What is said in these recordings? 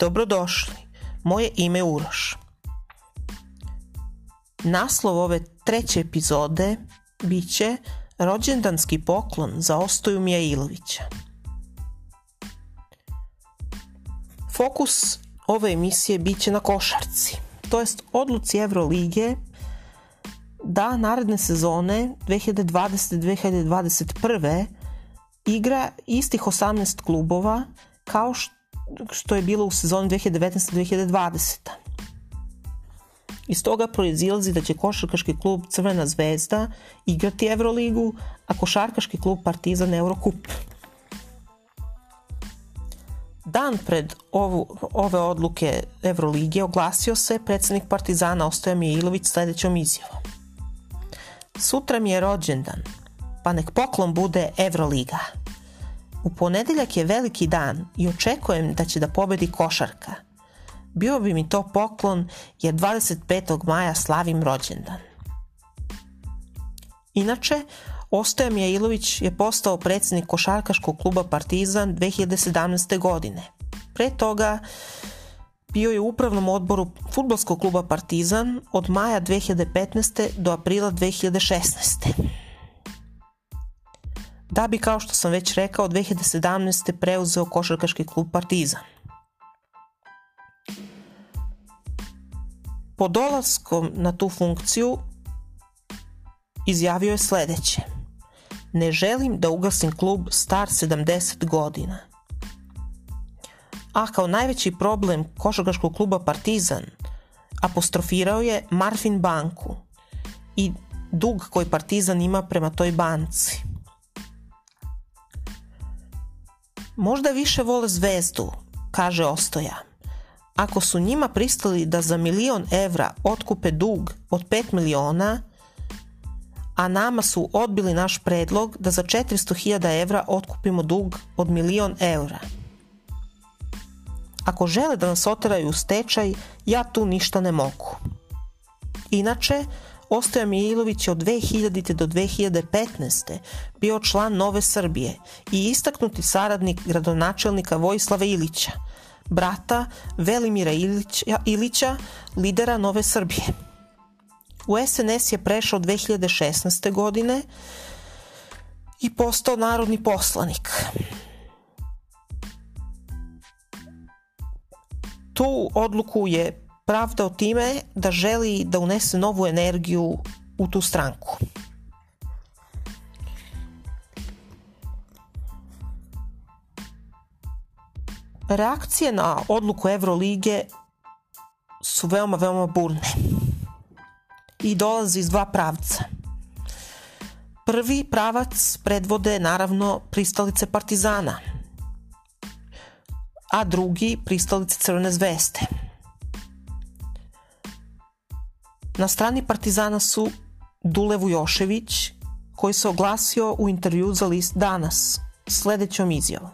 Dobrodošli, moje ime je Uroš. Naslov ove treće epizode bit će rođendanski poklon za Ostoju Mijailovića. Fokus ove emisije bit će na košarci, to jest odluci Evrolige da naredne sezone 2020-2021 igra istih 18 klubova kao što je bilo u sezoni 2019-2020. Iz toga proizilazi da će košarkaški klub Crvena zvezda igrati Euroligu, a košarkaški klub Partizan Eurocup. Dan pred ovu, ove odluke Evrolige oglasio se predsednik Partizana Ostoja Mijailović sledećom izjavom. Sutra mi je rođendan, pa nek poklon bude Evroliga. U ponedeljak je veliki dan i očekujem da će da pobedi košarka. Bio bi mi to poklon jer 25. maja slavim rođendan. Inače, Ostoja Mijailović je postao predsednik košarkaškog kluba Partizan 2017. godine. Pre toga bio je u upravnom odboru futbolskog kluba Partizan od maja 2015. do aprila 2016 da bi, kao što sam već rekao, 2017. preuzeo košarkaški klub Partizan. Po dolaskom na tu funkciju izjavio je sledeće. Ne želim da ugasim klub star 70 godina. A kao najveći problem košarkaškog kluba Partizan apostrofirao je Marfin banku i dug koji Partizan ima prema toj banci. Možda više vole zvezdu, kaže Ostoja. Ako su njima pristali da za milion evra otkupe dug od 5 miliona, a nama su odbili naš predlog da za 400.000 evra otkupimo dug od milion evra. Ako žele da nas oteraju u stečaj, ja tu ništa ne mogu. Inače, Ostoja Mijailović je od 2000. do 2015. bio član Nove Srbije i istaknuti saradnik gradonačelnika Vojislava Ilića, brata Velimira Ilića, Ilića lidera Nove Srbije. U SNS je prešao 2016. godine i postao narodni poslanik. Tu odluku je pravdao time da želi da unese novu energiju u tu stranku. Reakcije na odluku Evrolige su veoma, veoma burne i dolaze iz dva pravca. Prvi pravac predvode naravno pristalice Partizana, a drugi pristalice Crvene zvezde. Na strani Partizana su Dule Vujošević, koji se oglasio u intervju za list Danas, sledećom izjavom.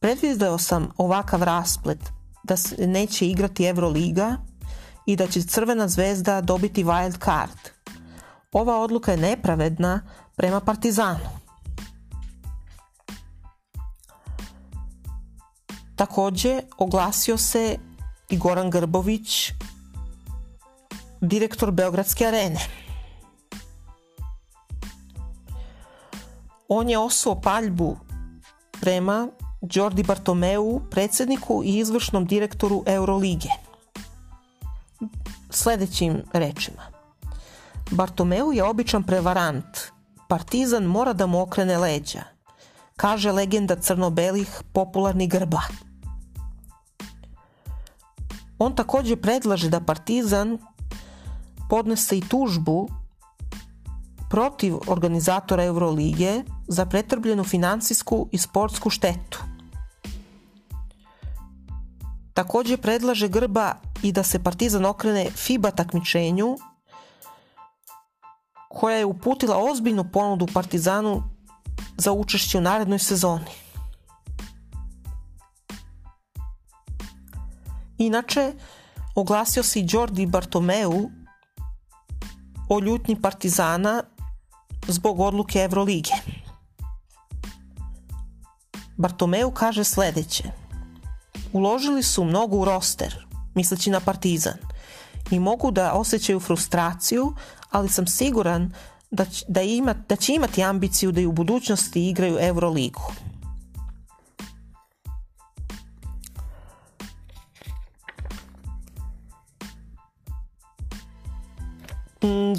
Predvideo sam ovakav rasplet da se neće igrati Euroliga i da će Crvena zvezda dobiti wild card. Ova odluka je nepravedna prema Partizanu. Takođe, oglasio se i Goran Grbović, direktor Beogradske arene. On je osuo paljbu prema Đordi Bartomeu, predsedniku i izvršnom direktoru Eurolige. Sledećim rečima. Bartomeu je običan prevarant. Partizan mora da mu okrene leđa, kaže legenda crno-belih popularni grba. On takođe predlaže da Partizan podnese i tužbu protiv organizatora Eurolige za pretrbljenu finansijsku i sportsku štetu. Takođe predlaže Grba i da se Partizan okrene FIBA takmičenju koja je uputila ozbiljnu ponudu Partizanu za učešće u narednoj sezoni. Inače, oglasio se i Jordi Bartomeu, o ljutnji Partizana zbog odluke uložili su mnogo u roster, misleći na Partizan, i mogu da osjećaju frustraciju, ali sam siguran da, da, ima, da će imati ambiciju da i u budućnosti igraju Euroligu.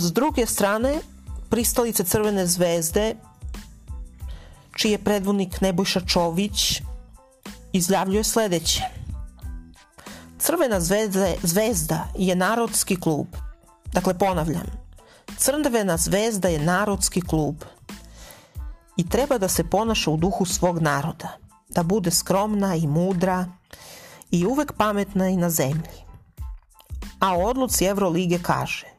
S druge strane, pristalice Crvene zvezde, čiji je predvodnik Nebojša Čović, izjavljuje sledeće. Crvena zvezda, zvezda je narodski klub. Dakle, ponavljam, Crvena zvezda je narodski klub i treba da se ponaša u duhu svog naroda, da bude skromna i mudra i uvek pametna i na zemlji. A odluci Evrolige kaže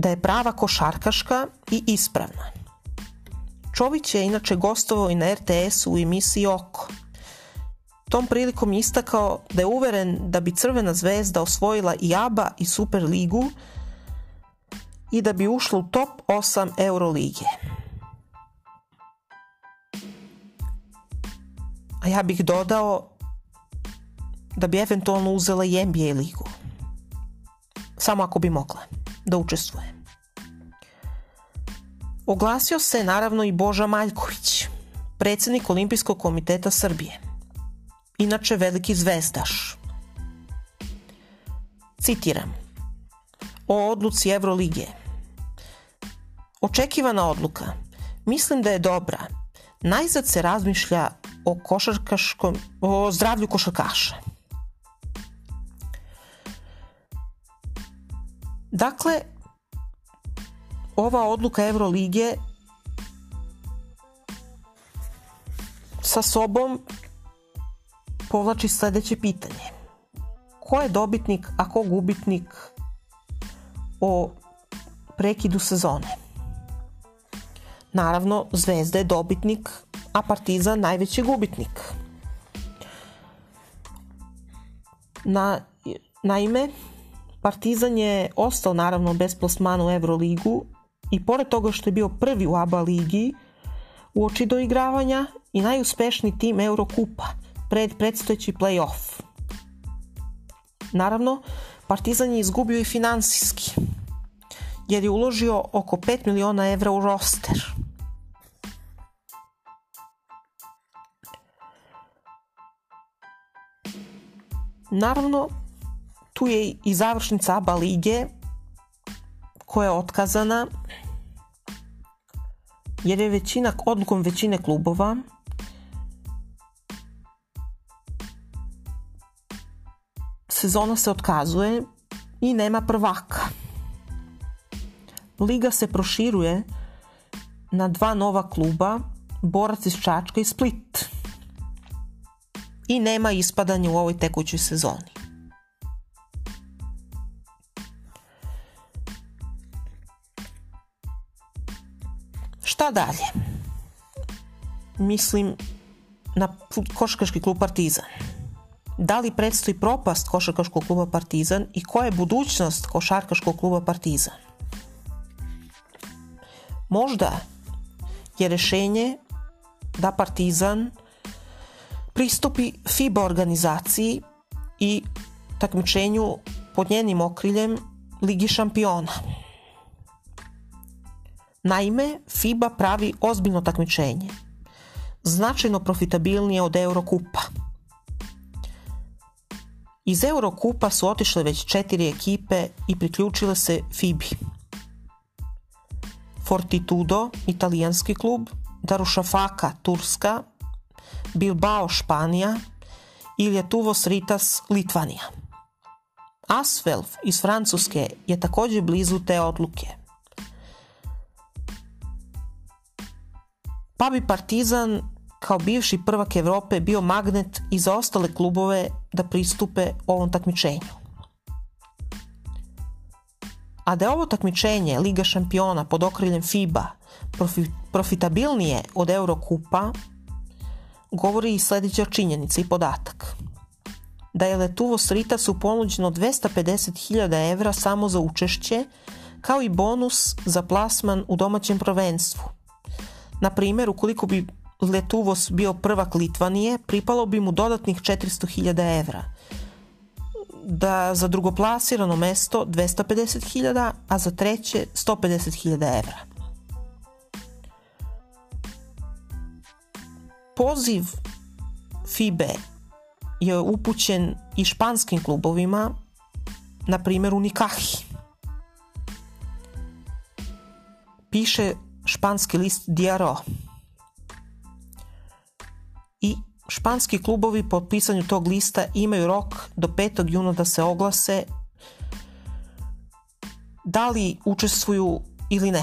da je prava košarkaška i ispravna. Čović je inače gostovao i na RTS-u u emisiji Oko. Tom prilikom istakao da je uveren da bi Crvena zvezda osvojila i ABA i Super ligu i da bi ušla u top 8 Eurolige. A ja bih dodao da bi eventualno uzela i NBA ligu. Samo ako bi mogla da učestvuje. Oglasio se naravno i Boža Maljković, predsednik Olimpijskog komiteta Srbije. Inače veliki zvezdaš. Citiram. O odluci Evrolige. Očekivana odluka. Mislim da je dobra. Najzad se razmišlja o košarkaškom, o zdravlju košarkaša. Dakle, ova odluka Evrolige sa sobom povlači sledeće pitanje. Ko je dobitnik, a ko gubitnik o prekidu sezone? Naravno, Zvezda je dobitnik, a Partizan najveći gubitnik. Na, naime, Partizan je ostao naravno bez plasmana u Euroligu i pored toga što je bio prvi u ABA ligi u oči doigravanja i najuspešniji tim Eurokupa pred predstojeći play-off. Naravno, Partizan je izgubio i finansijski, jer je uložio oko 5 miliona evra u roster. Naravno, tu je i završnica ABA lige koja je otkazana jer je većina, odlukom većine klubova sezona se otkazuje i nema prvaka. Liga se proširuje na dva nova kluba, Borac iz Čačka i Split. I nema ispadanja u ovoj tekućoj sezoni. Šta dalje? Mislim na košarkaški klub Partizan. Da li predstoji propast košarkaškog kluba Partizan i koja je budućnost košarkaškog kluba Partizan? Možda je rešenje da Partizan pristupi FIBA organizaciji i takmičenju pod njenim okriljem Ligi šampiona. Naime, FIBA pravi ozbiljno takmičenje, značajno profitabilnije od Eurokupa. Iz Eurokupa su otišle već četiri ekipe i priključile se FIBI. Fortitudo, italijanski klub, Darušafaka, Turska, Bilbao, Španija i Lietuvos Ritas, Litvanija. Asvelf iz Francuske je takođe blizu te odluke – pa bi Partizan kao bivši prvak Evrope bio magnet i za ostale klubove da pristupe ovom takmičenju. A da je ovo takmičenje Liga šampiona pod okriljem FIBA profi, profitabilnije od Eurokupa, govori i sledeća činjenica i podatak. Da je Letuvo Sritasu ponuđeno 250.000 evra samo za učešće, kao i bonus za plasman u domaćem prvenstvu – Na primjer, ukoliko bi Letuvos bio prvak Litvanije, pripalo bi mu dodatnih 400.000 evra. Da za drugoplasirano mesto 250.000, a za treće 150.000 evra. Poziv FIBE je upućen i španskim klubovima, na primjer Unikahi. Piše španski list Diaro. I španski klubovi po pisanju tog lista imaju rok do 5. juna da se oglase da li učestvuju ili ne.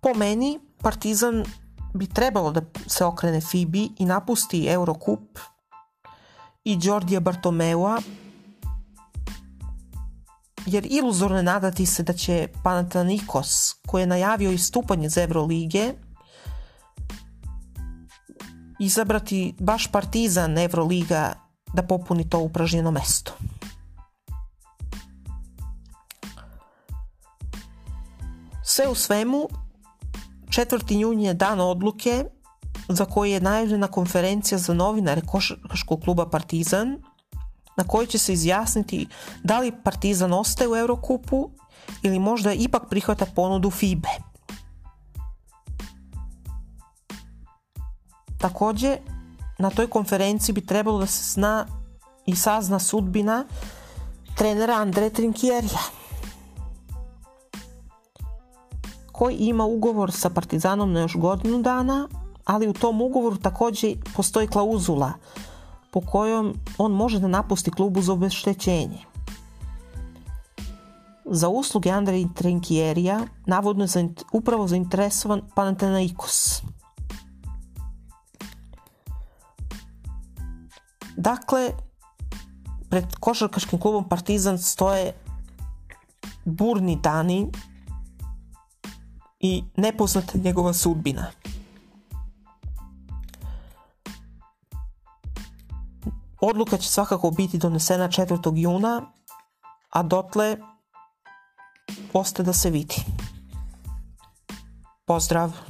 Po meni, Partizan bi trebalo da se okrene Fibi i napusti Eurocup i Đordija Bartomeua, jer iluzorno je nadati se da će Panathinaikos, koji je najavio istupanje iz Evrolige, izabrati baš Partizan Evroliga da popuni to upražnjeno mesto. Sve u svemu, 4. jun je dan odluke za koji je najavljena konferencija za novinare Košarkaškog kluba Partizan, na kojoj će se izjasniti da li Partizan ostaje u Eurokupu ili možda ipak prihvata ponudu FIBE. Takođe, na toj konferenciji bi trebalo da se zna i sazna sudbina trenera Andre Trinkjerija koji ima ugovor sa Partizanom na još godinu dana, ali u tom ugovoru takođe postoji klauzula po kojom on može da napusti klub uz obeštećenje. Za usluge Andrej Trenkierija navodno je upravo zainteresovan Panathinaikos. Dakle, pred košarkaškim klubom Partizan stoje burni dani i nepoznata njegova sudbina. Odluka će svakako biti donesena 4. juna, a dotle ostaje da se vidi. Pozdrav!